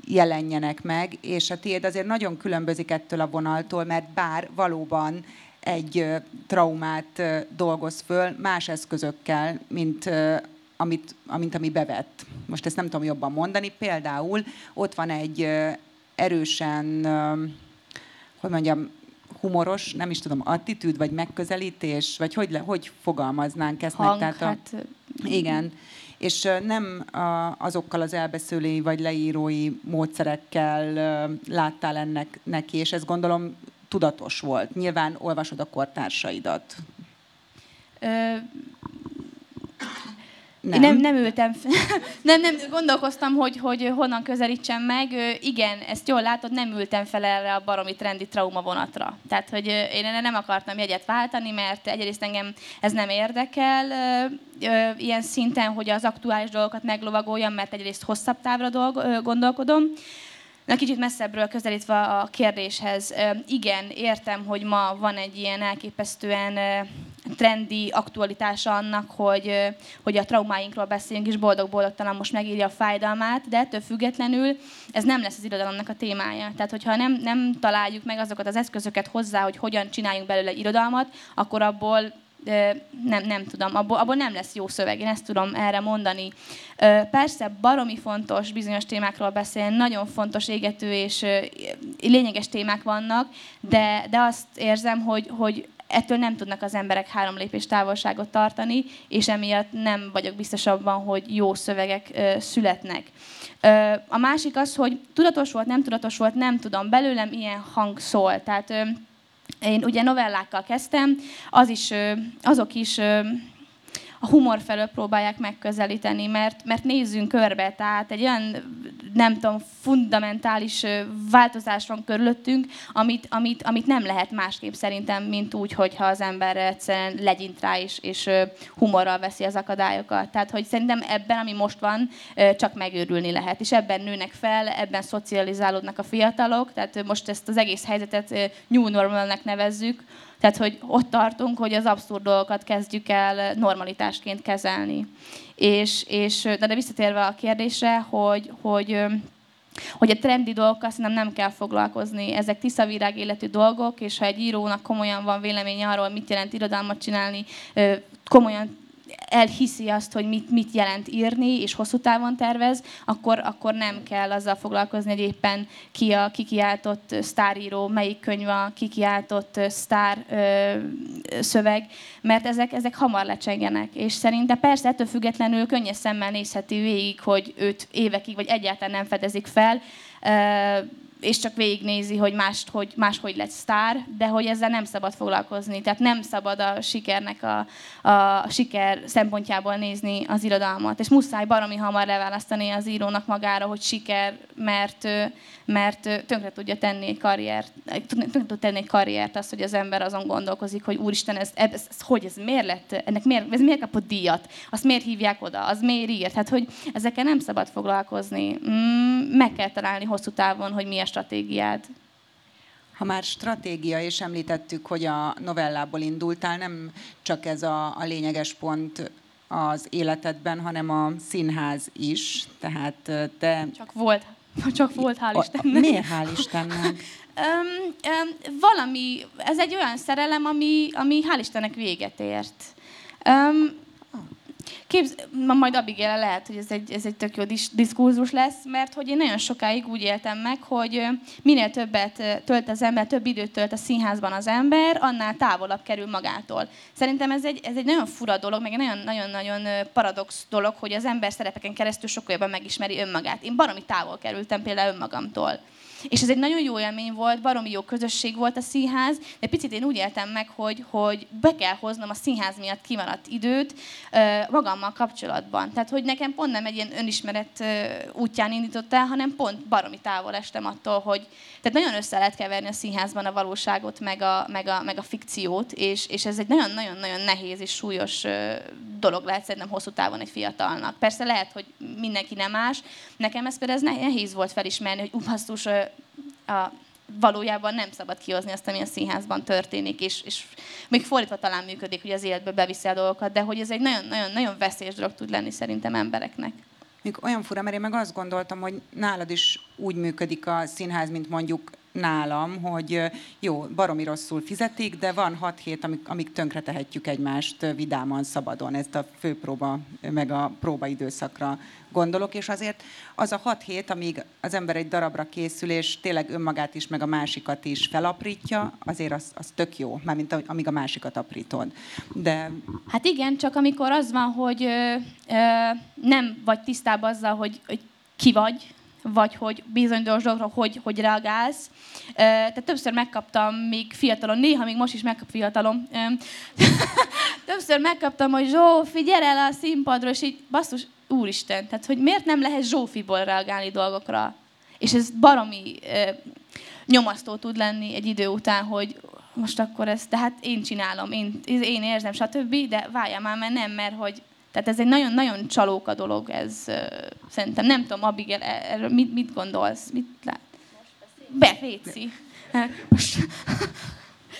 jelenjenek meg, és a tiéd azért nagyon különbözik ettől a vonaltól, mert bár valóban egy traumát dolgoz föl más eszközökkel, mint amit, amint ami bevett. Most ezt nem tudom jobban mondani. Például ott van egy erősen, hogy mondjam, humoros, nem is tudom, attitűd, vagy megközelítés, vagy hogy, le, hogy fogalmaznánk ezt Hang, meg? Tehát hát... a, igen. És nem azokkal az elbeszélői vagy leírói módszerekkel láttál ennek neki, és ez gondolom tudatos volt. Nyilván olvasod a kortársaidat. Ö, nem. nem, nem ültem, nem, nem, gondolkoztam, hogy, hogy honnan közelítsem meg. Igen, ezt jól látod, nem ültem fel erre a baromi trendi trauma vonatra. Tehát, hogy én nem akartam jegyet váltani, mert egyrészt engem ez nem érdekel ilyen szinten, hogy az aktuális dolgokat meglovagoljam, mert egyrészt hosszabb távra dolg, gondolkodom. Na, kicsit messzebbről közelítve a kérdéshez. Igen, értem, hogy ma van egy ilyen elképesztően trendi aktualitása annak, hogy, hogy a traumáinkról beszélünk, és boldog-boldogtalan most megírja a fájdalmát, de ettől függetlenül ez nem lesz az irodalomnak a témája. Tehát, hogyha nem, nem találjuk meg azokat az eszközöket hozzá, hogy hogyan csináljunk belőle irodalmat, akkor abból nem, nem tudom, abból, abból nem lesz jó szöveg, én ezt tudom erre mondani. Persze baromi fontos bizonyos témákról beszélni, nagyon fontos égető és lényeges témák vannak, de, de azt érzem, hogy, hogy ettől nem tudnak az emberek három lépés távolságot tartani, és emiatt nem vagyok biztos abban, hogy jó szövegek születnek. A másik az, hogy tudatos volt, nem tudatos volt, nem tudom, belőlem ilyen hang szól. Tehát én ugye novellákkal kezdtem, az is, azok is a humor felől próbálják megközelíteni, mert, mert nézzünk körbe, tehát egy olyan, nem tudom, fundamentális változás van körülöttünk, amit, amit, amit nem lehet másképp szerintem, mint úgy, hogyha az ember egyszerűen legyint rá és, és humorral veszi az akadályokat. Tehát, hogy szerintem ebben, ami most van, csak megőrülni lehet, és ebben nőnek fel, ebben szocializálódnak a fiatalok, tehát most ezt az egész helyzetet new normalnek nevezzük, tehát, hogy ott tartunk, hogy az abszurd dolgokat kezdjük el normalitásként kezelni. És, és de, de visszatérve a kérdésre, hogy, hogy hogy a trendi dolgokkal szerintem nem kell foglalkozni. Ezek tiszavirág életű dolgok, és ha egy írónak komolyan van véleménye arról, mit jelent irodalmat csinálni, komolyan elhiszi azt, hogy mit, mit jelent írni, és hosszú távon tervez, akkor, akkor nem kell azzal foglalkozni, hogy éppen ki a kikiáltott sztáríró, melyik könyv a kikiáltott sztár ö, szöveg, mert ezek, ezek hamar lecsengenek. És szerintem persze ettől függetlenül könnyes szemmel nézheti végig, hogy őt évekig vagy egyáltalán nem fedezik fel, ö, és csak végignézi, hogy mást, hogy máshogy lett sztár, de hogy ezzel nem szabad foglalkozni. Tehát nem szabad a sikernek a, a siker szempontjából nézni az irodalmat. És muszáj baromi hamar leválasztani az írónak magára, hogy siker, mert, mert tönkre tudja tenni egy karriert, tönkre tud tenni egy karriert az, hogy az ember azon gondolkozik, hogy úristen, ez, ez, ez, hogy ez miért lett, ennek miért, ez miért kapott díjat, azt miért hívják oda, az miért írt. Tehát, hogy ezekkel nem szabad foglalkozni. Mm, meg kell találni hosszú távon, hogy mi a stratégiád. Ha már stratégia, és említettük, hogy a novellából indultál, nem csak ez a, a lényeges pont az életedben, hanem a színház is. Tehát te... Csak volt. Csak volt, hál' Istennek. Miért hál' Istennek? um, um, valami, ez egy olyan szerelem, ami, ami hál' Istennek véget ért. Um, Képz, ma majd Abigail lehet, hogy ez egy, ez egy tök jó diskurzus lesz, mert hogy én nagyon sokáig úgy éltem meg, hogy minél többet tölt az ember, több időt tölt a színházban az ember, annál távolabb kerül magától. Szerintem ez egy, ez egy nagyon fura dolog, meg egy nagyon-nagyon paradox dolog, hogy az ember szerepeken keresztül sokkal jobban megismeri önmagát. Én baromi távol kerültem például önmagamtól. És ez egy nagyon jó élmény volt, baromi jó közösség volt a színház, de picit én úgy éltem meg, hogy, hogy be kell hoznom a színház miatt kimaradt időt magammal kapcsolatban. Tehát, hogy nekem pont nem egy ilyen önismeret útján indított el, hanem pont baromi távol estem attól, hogy tehát nagyon össze lehet keverni a színházban a valóságot, meg a, meg a, meg a fikciót, és, és ez egy nagyon-nagyon-nagyon nehéz és súlyos dolog lehet szerintem hosszú távon egy fiatalnak. Persze lehet, hogy mindenki nem más. Nekem ez például ez nehéz volt felismerni, hogy upassztus a, valójában nem szabad kihozni azt, ami a színházban történik, és, és még fordítva talán működik, hogy az életbe beviszi a dolgokat, de hogy ez egy nagyon-nagyon veszélyes dolog tud lenni szerintem embereknek. Még olyan fura, mert én meg azt gondoltam, hogy nálad is úgy működik a színház, mint mondjuk nálam, hogy jó, baromi rosszul fizetik, de van 6 hét, amik, amik tönkre tehetjük egymást vidáman, szabadon. Ezt a főpróba, meg a próbaidőszakra gondolok, és azért az a 6 hét, amíg az ember egy darabra készül, és tényleg önmagát is, meg a másikat is felaprítja, azért az, az tök jó, mármint amíg a másikat aprítod. De... Hát igen, csak amikor az van, hogy ö, ö, nem vagy tisztában azzal, hogy, hogy ki vagy, vagy hogy bizonyos dolgokra hogy, hogy reagálsz. Tehát többször megkaptam még fiatalon, néha még most is megkap fiatalom. többször megkaptam, hogy Zsófi, gyere el a színpadról, és így basszus, úristen, tehát hogy miért nem lehet Zsófiból reagálni dolgokra? És ez baromi nyomasztó tud lenni egy idő után, hogy most akkor ezt, tehát én csinálom, én, én érzem, stb., de várjál már, mert nem, mert hogy tehát ez egy nagyon-nagyon csalóka dolog, ez uh, szerintem. Nem tudom, Abigail, e- erről mit, mit gondolsz? Mit lát? Be,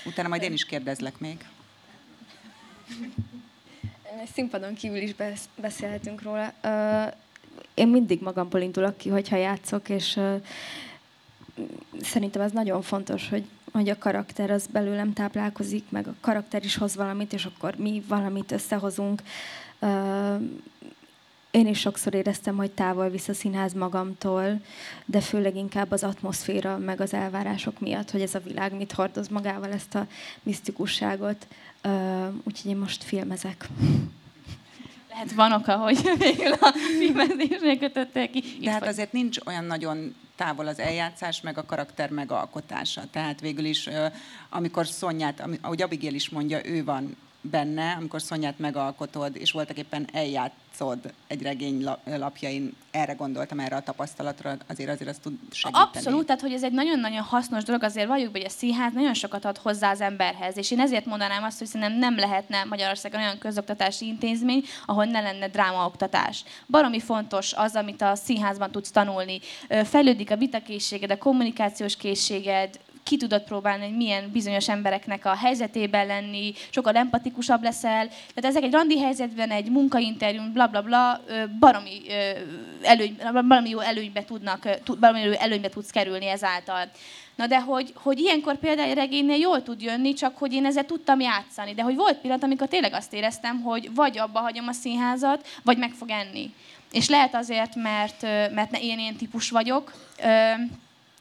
Utána majd én is kérdezlek még. Színpadon kívül is beszélhetünk róla. Én mindig magamból indulok ki, hogyha játszok, és szerintem ez nagyon fontos, hogy, hogy a karakter az belőlem táplálkozik, meg a karakter is hoz valamit, és akkor mi valamit összehozunk. Én is sokszor éreztem, hogy távol visz a színház magamtól, de főleg inkább az atmoszféra, meg az elvárások miatt, hogy ez a világ mit hordoz magával, ezt a misztikusságot. Úgyhogy én most filmezek. Lehet van oka, hogy végül a filmezésre kötötték ki. De hát azért nincs olyan nagyon távol az eljátszás, meg a karakter megalkotása. Tehát végül is, amikor Szonyát, ahogy Abigail is mondja, ő van benne, amikor Szonyát megalkotod, és voltak éppen eljátszod egy regény lapjain, erre gondoltam, erre a tapasztalatra, azért azért azt tud segíteni. Abszolút, tehát hogy ez egy nagyon-nagyon hasznos dolog, azért valljuk hogy a színház nagyon sokat ad hozzá az emberhez, és én ezért mondanám azt, hogy szerintem nem lehetne Magyarországon olyan közoktatási intézmény, ahol ne lenne drámaoktatás. Baromi fontos az, amit a színházban tudsz tanulni. Fejlődik a vitakészséged, a kommunikációs készséged, ki tudod próbálni, hogy milyen bizonyos embereknek a helyzetében lenni, sokkal empatikusabb leszel. Tehát ezek egy randi helyzetben, egy munkainterjún, bla bla bla, baromi, előny, baromi jó előnybe tudnak, baromi jó előnybe tudsz kerülni ezáltal. Na de hogy, hogy ilyenkor például regénynél jól tud jönni, csak hogy én ezzel tudtam játszani. De hogy volt pillanat, amikor tényleg azt éreztem, hogy vagy abba hagyom a színházat, vagy meg fog enni. És lehet azért, mert, mert én ilyen típus vagyok,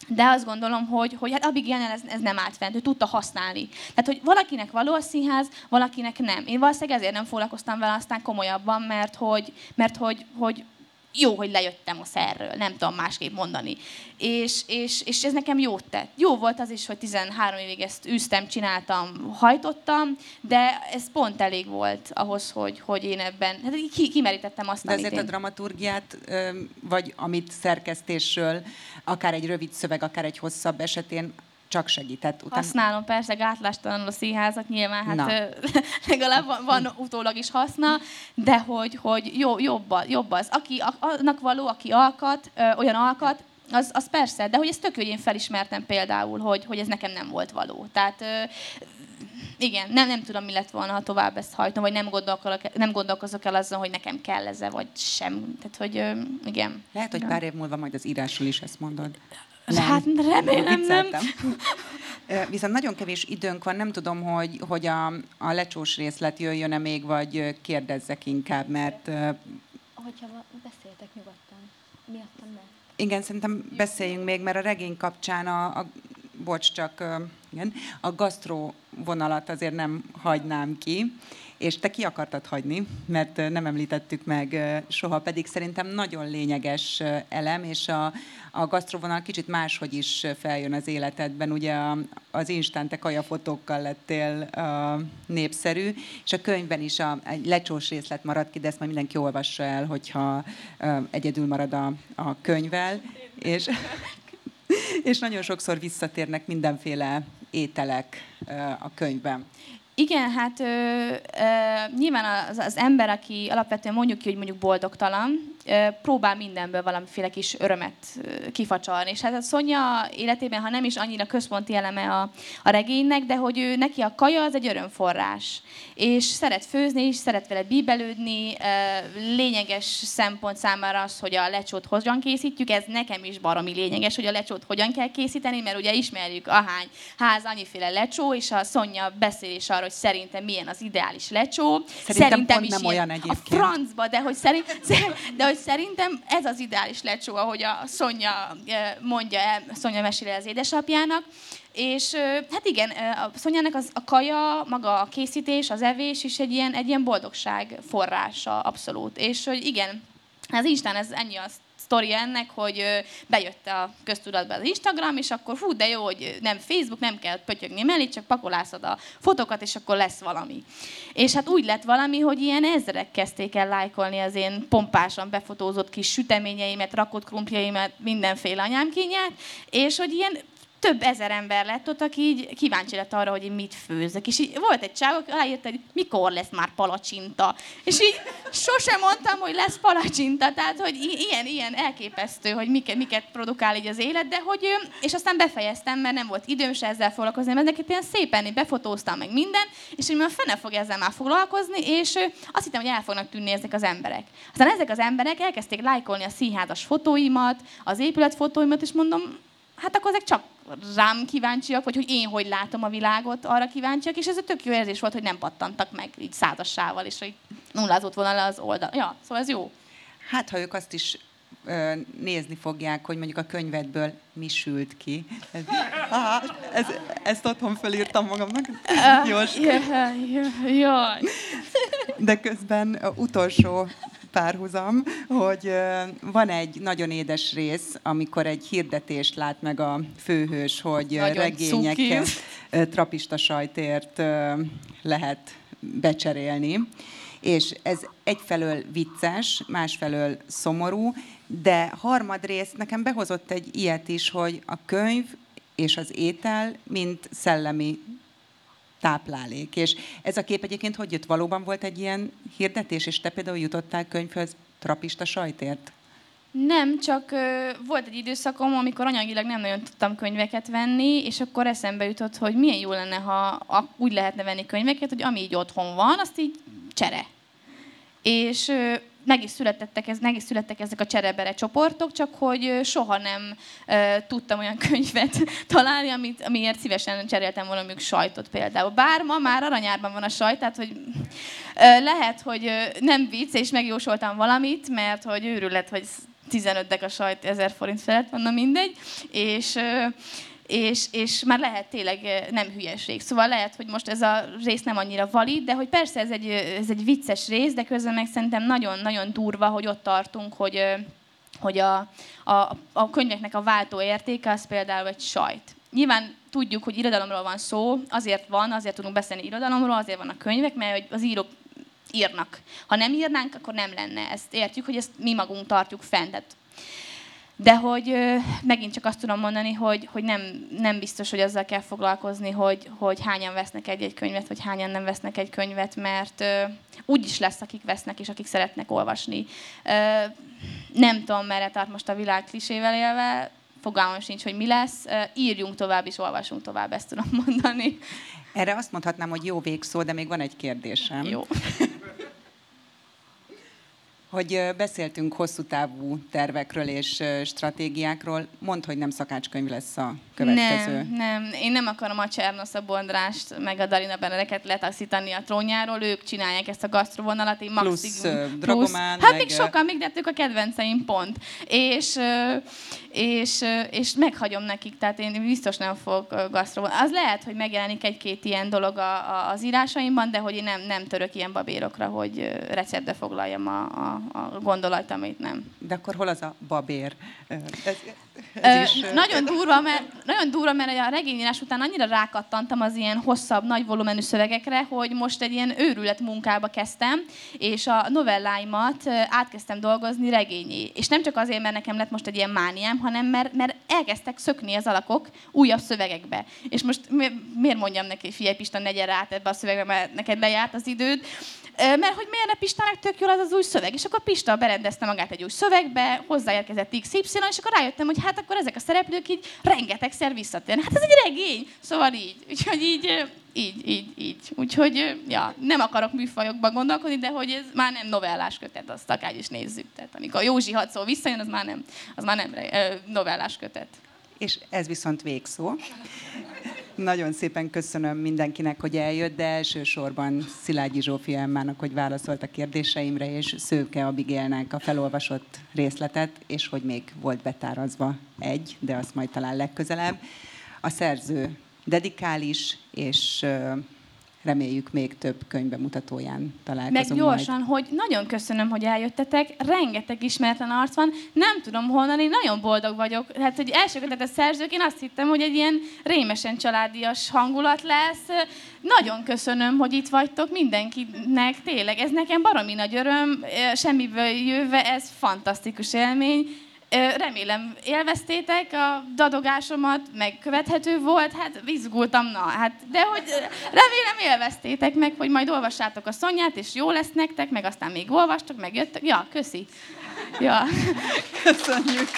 de azt gondolom, hogy, hogy hát Abigailnél ez, ez nem állt fent, ő tudta használni. Tehát, hogy valakinek való a színház, valakinek nem. Én valószínűleg ezért nem foglalkoztam vele aztán komolyabban, mert hogy, mert hogy, hogy jó, hogy lejöttem a szerről, nem tudom másképp mondani. És, és, és ez nekem jót tett. Jó volt az is, hogy 13 évig ezt űztem, csináltam, hajtottam, de ez pont elég volt ahhoz, hogy, hogy én ebben, hát ki, kimerítettem azt, De azért én. a dramaturgiát, vagy amit szerkesztésről, akár egy rövid szöveg, akár egy hosszabb esetén csak segített. Utána... Használom persze gátlástalanul a színházat, nyilván hát ö, legalább van, van utólag is haszna, de hogy, hogy jó, jobb, jobb az. Aki, annak való, aki alkat, ö, olyan alkat, az, az persze, de hogy ezt tök hogy én felismertem például, hogy, hogy ez nekem nem volt való. Tehát ö, igen, nem, nem tudom, mi lett volna, ha tovább ezt hajtom, vagy nem, nem gondolkozok el azon, hogy nekem kell ez vagy sem. Tehát, hogy ö, igen. Lehet, hogy pár év múlva majd az írásról is ezt mondod. Nem. Hát remélem nem. Viszont nagyon kevés időnk van, nem tudom, hogy, hogy a, a lecsós részlet jöjjön-e még, vagy kérdezzek inkább, mert... Hogyha beszéltek nyugodtan, miattam nem. Igen, szerintem beszéljünk még, mert a regény kapcsán a, a bocs, csak igen, a gasztró vonalat azért nem hagynám ki és te ki akartad hagyni, mert nem említettük meg soha, pedig szerintem nagyon lényeges elem, és a, a gasztrovonal kicsit máshogy is feljön az életedben. Ugye az instant te kajafotókkal lettél uh, népszerű, és a könyvben is a, egy lecsós részlet marad ki, de ezt majd mindenki olvassa el, hogyha egyedül marad a, a könyvvel. És, és nagyon sokszor visszatérnek mindenféle ételek a könyvben. Igen, hát ö, ö, nyilván az, az ember, aki alapvetően mondjuk ki, hogy mondjuk boldogtalan, próbál mindenből valamiféle kis örömet kifacsalni. És hát a Szonya életében, ha nem is annyira központi eleme a, a regénynek, de hogy ő neki a kaja az egy örömforrás. És szeret főzni, és szeret vele bíbelődni. Lényeges szempont számára az, hogy a lecsót hogyan készítjük. Ez nekem is baromi lényeges, hogy a lecsót hogyan kell készíteni, mert ugye ismerjük ahány ház, annyiféle lecsó, és a Szonya beszél is arról, hogy szerintem milyen az ideális lecsó. Szerintem, szerintem is nem olyan egyébként. A francba, de hogy, szerint, de hogy szerintem ez az ideális lecsó, ahogy a Szonya mondja, Szonya mesél az édesapjának. És hát igen, a Szonyának az, a kaja, maga a készítés, az evés is egy ilyen, egy ilyen boldogság forrása abszolút. És hogy igen, az Instán ez ennyi az sztori ennek, hogy bejött a köztudatba az Instagram, és akkor fú, de jó, hogy nem Facebook, nem kell pötyögni mellé, csak pakolászod a fotókat, és akkor lesz valami. És hát úgy lett valami, hogy ilyen ezrek kezdték el lájkolni az én pompásan befotózott kis süteményeimet, rakott krumpliaimat, mindenféle anyámkényát, és hogy ilyen több ezer ember lett ott, aki így kíváncsi lett arra, hogy én mit főzök. És így volt egy csáv, aki aláírt, hogy mikor lesz már palacsinta. És így sosem mondtam, hogy lesz palacsinta. Tehát, hogy ilyen, ilyen elképesztő, hogy miket, miket produkál így az élet, de hogy, és aztán befejeztem, mert nem volt időm se ezzel foglalkozni, mert nekik ilyen szépen befotóztam meg minden, és hogy már fene fog ezzel már foglalkozni, és azt hittem, hogy el fognak tűnni ezek az emberek. Aztán ezek az emberek elkezdték lájkolni a színházas fotóimat, az épület fotóimat, és mondom, hát akkor ezek csak rám kíváncsiak, vagy hogy én hogy látom a világot, arra kíváncsiak, és ez egy tök jó érzés volt, hogy nem pattantak meg így százassával, és hogy nullázott volna le az oldal. Ja, szóval ez jó. Hát, ha ők azt is ö, nézni fogják, hogy mondjuk a könyvedből mi sült ki. Ez, aha, ez, ezt otthon felírtam magamnak. Jós. Jaj. De közben utolsó párhuzam, hogy van egy nagyon édes rész, amikor egy hirdetést lát meg a főhős, hogy nagyon regényeket trapista sajtért lehet becserélni. És ez egyfelől vicces, másfelől szomorú, de harmadrészt nekem behozott egy ilyet is, hogy a könyv és az étel, mint szellemi táplálék. És ez a kép egyébként hogy jött? Valóban volt egy ilyen hirdetés, és te például jutottál könyvhöz trapista sajtért? Nem, csak ö, volt egy időszakom, amikor anyagilag nem nagyon tudtam könyveket venni, és akkor eszembe jutott, hogy milyen jó lenne, ha a, úgy lehetne venni könyveket, hogy ami így otthon van, azt így csere. És ö, meg is, születettek, ez, meg is születtek ezek a cserebere csoportok, csak hogy soha nem e, tudtam olyan könyvet találni, amit, amiért szívesen cseréltem volna mondjuk sajtot például. Bár ma már aranyárban van a sajt, tehát hogy e, lehet, hogy nem vicc, és megjósoltam valamit, mert hogy őrület, hogy 15 dek a sajt 1000 forint felett na mindegy, és e, és, és már lehet tényleg nem hülyeség. Szóval lehet, hogy most ez a rész nem annyira valid, de hogy persze ez egy, ez egy vicces rész, de közben meg szerintem nagyon-nagyon durva, hogy ott tartunk, hogy, hogy a, a, a könyveknek a váltó értéke az például egy sajt. Nyilván tudjuk, hogy irodalomról van szó, azért van, azért tudunk beszélni irodalomról, azért van a könyvek, mert az írók írnak. Ha nem írnánk, akkor nem lenne. Ezt értjük, hogy ezt mi magunk tartjuk fent. Tehát de hogy megint csak azt tudom mondani, hogy, hogy nem, nem biztos, hogy azzal kell foglalkozni, hogy, hogy hányan vesznek egy-egy könyvet, vagy hányan nem vesznek egy könyvet, mert úgy is lesz, akik vesznek, és akik szeretnek olvasni. Nem tudom, merre tart most a világ klisével élve, fogalmam sincs, hogy mi lesz. Írjunk tovább, és olvasunk tovább, ezt tudom mondani. Erre azt mondhatnám, hogy jó végszó, de még van egy kérdésem. Jó hogy beszéltünk hosszú távú tervekről és stratégiákról. Mondd, hogy nem szakácskönyv lesz a következő. Nem, nem. Én nem akarom a Csernosza Bondrást, meg a Darina Benedeket letaszítani a trónjáról. Ők csinálják ezt a gasztrovonalat. Én maximum, plusz, plusz Dragomán. Hát még sokan, még, de ők a kedvenceim pont. És, és, és meghagyom nekik, tehát én biztos nem fogok gasztrovonalat. Az lehet, hogy megjelenik egy-két ilyen dolog a, a, az írásaimban, de hogy én nem, nem török ilyen babérokra, hogy receptbe foglaljam a, a, a gondolatait, nem. De akkor hol az a babér? Ez, ez is... nagyon, durva, mert, nagyon durva, mert a regényírás után annyira rákattantam az ilyen hosszabb, nagy volumenű szövegekre, hogy most egy ilyen őrület munkába kezdtem, és a novelláimat átkezdtem dolgozni regényé. És nem csak azért, mert nekem lett most egy ilyen mániám, hanem mert, mert elkezdtek szökni az alakok újabb szövegekbe. És most miért mondjam neki, figyelj Pista, ne gyere át ebbe a szövegbe, mert neked lejárt az időd. Mert hogy miért ne Pistának tök jól az az új szöveg. És akkor Pista berendezte magát egy új szövegbe, hozzáérkezett XY, és akkor rájöttem, hogy hát akkor ezek a szereplők így rengetegszer visszatérnek. Hát ez egy regény, szóval így. Úgyhogy így, így, így, így. Úgyhogy, ja, nem akarok műfajokban gondolkodni, de hogy ez már nem novellás kötet, azt akár is nézzük. Tehát amikor Józsi hadszó visszajön, az már nem, az már nem novellás kötet. És ez viszont végszó. Nagyon szépen köszönöm mindenkinek, hogy eljött, de elsősorban Szilágyi Zsófia Emmának, hogy válaszolt a kérdéseimre, és Szőke Abigélnek a felolvasott részletet, és hogy még volt betárazva egy, de azt majd talán legközelebb. A szerző dedikális, és reméljük még több könyvbemutatóján találkozunk Meg gyorsan, majd. hogy nagyon köszönöm, hogy eljöttetek, rengeteg ismeretlen arc van, nem tudom honnan, én nagyon boldog vagyok. Hát, hogy első a szerzők, én azt hittem, hogy egy ilyen rémesen családias hangulat lesz. Nagyon köszönöm, hogy itt vagytok mindenkinek, tényleg, ez nekem baromi nagy öröm, semmiből jöve, ez fantasztikus élmény Remélem élveztétek a dadogásomat, meg követhető volt, hát izgultam, na, hát, de hogy remélem élveztétek meg, hogy majd olvassátok a Szonyát, és jó lesz nektek, meg aztán még olvastok, meg jöttek. Ja, köszi. Ja. Köszönjük.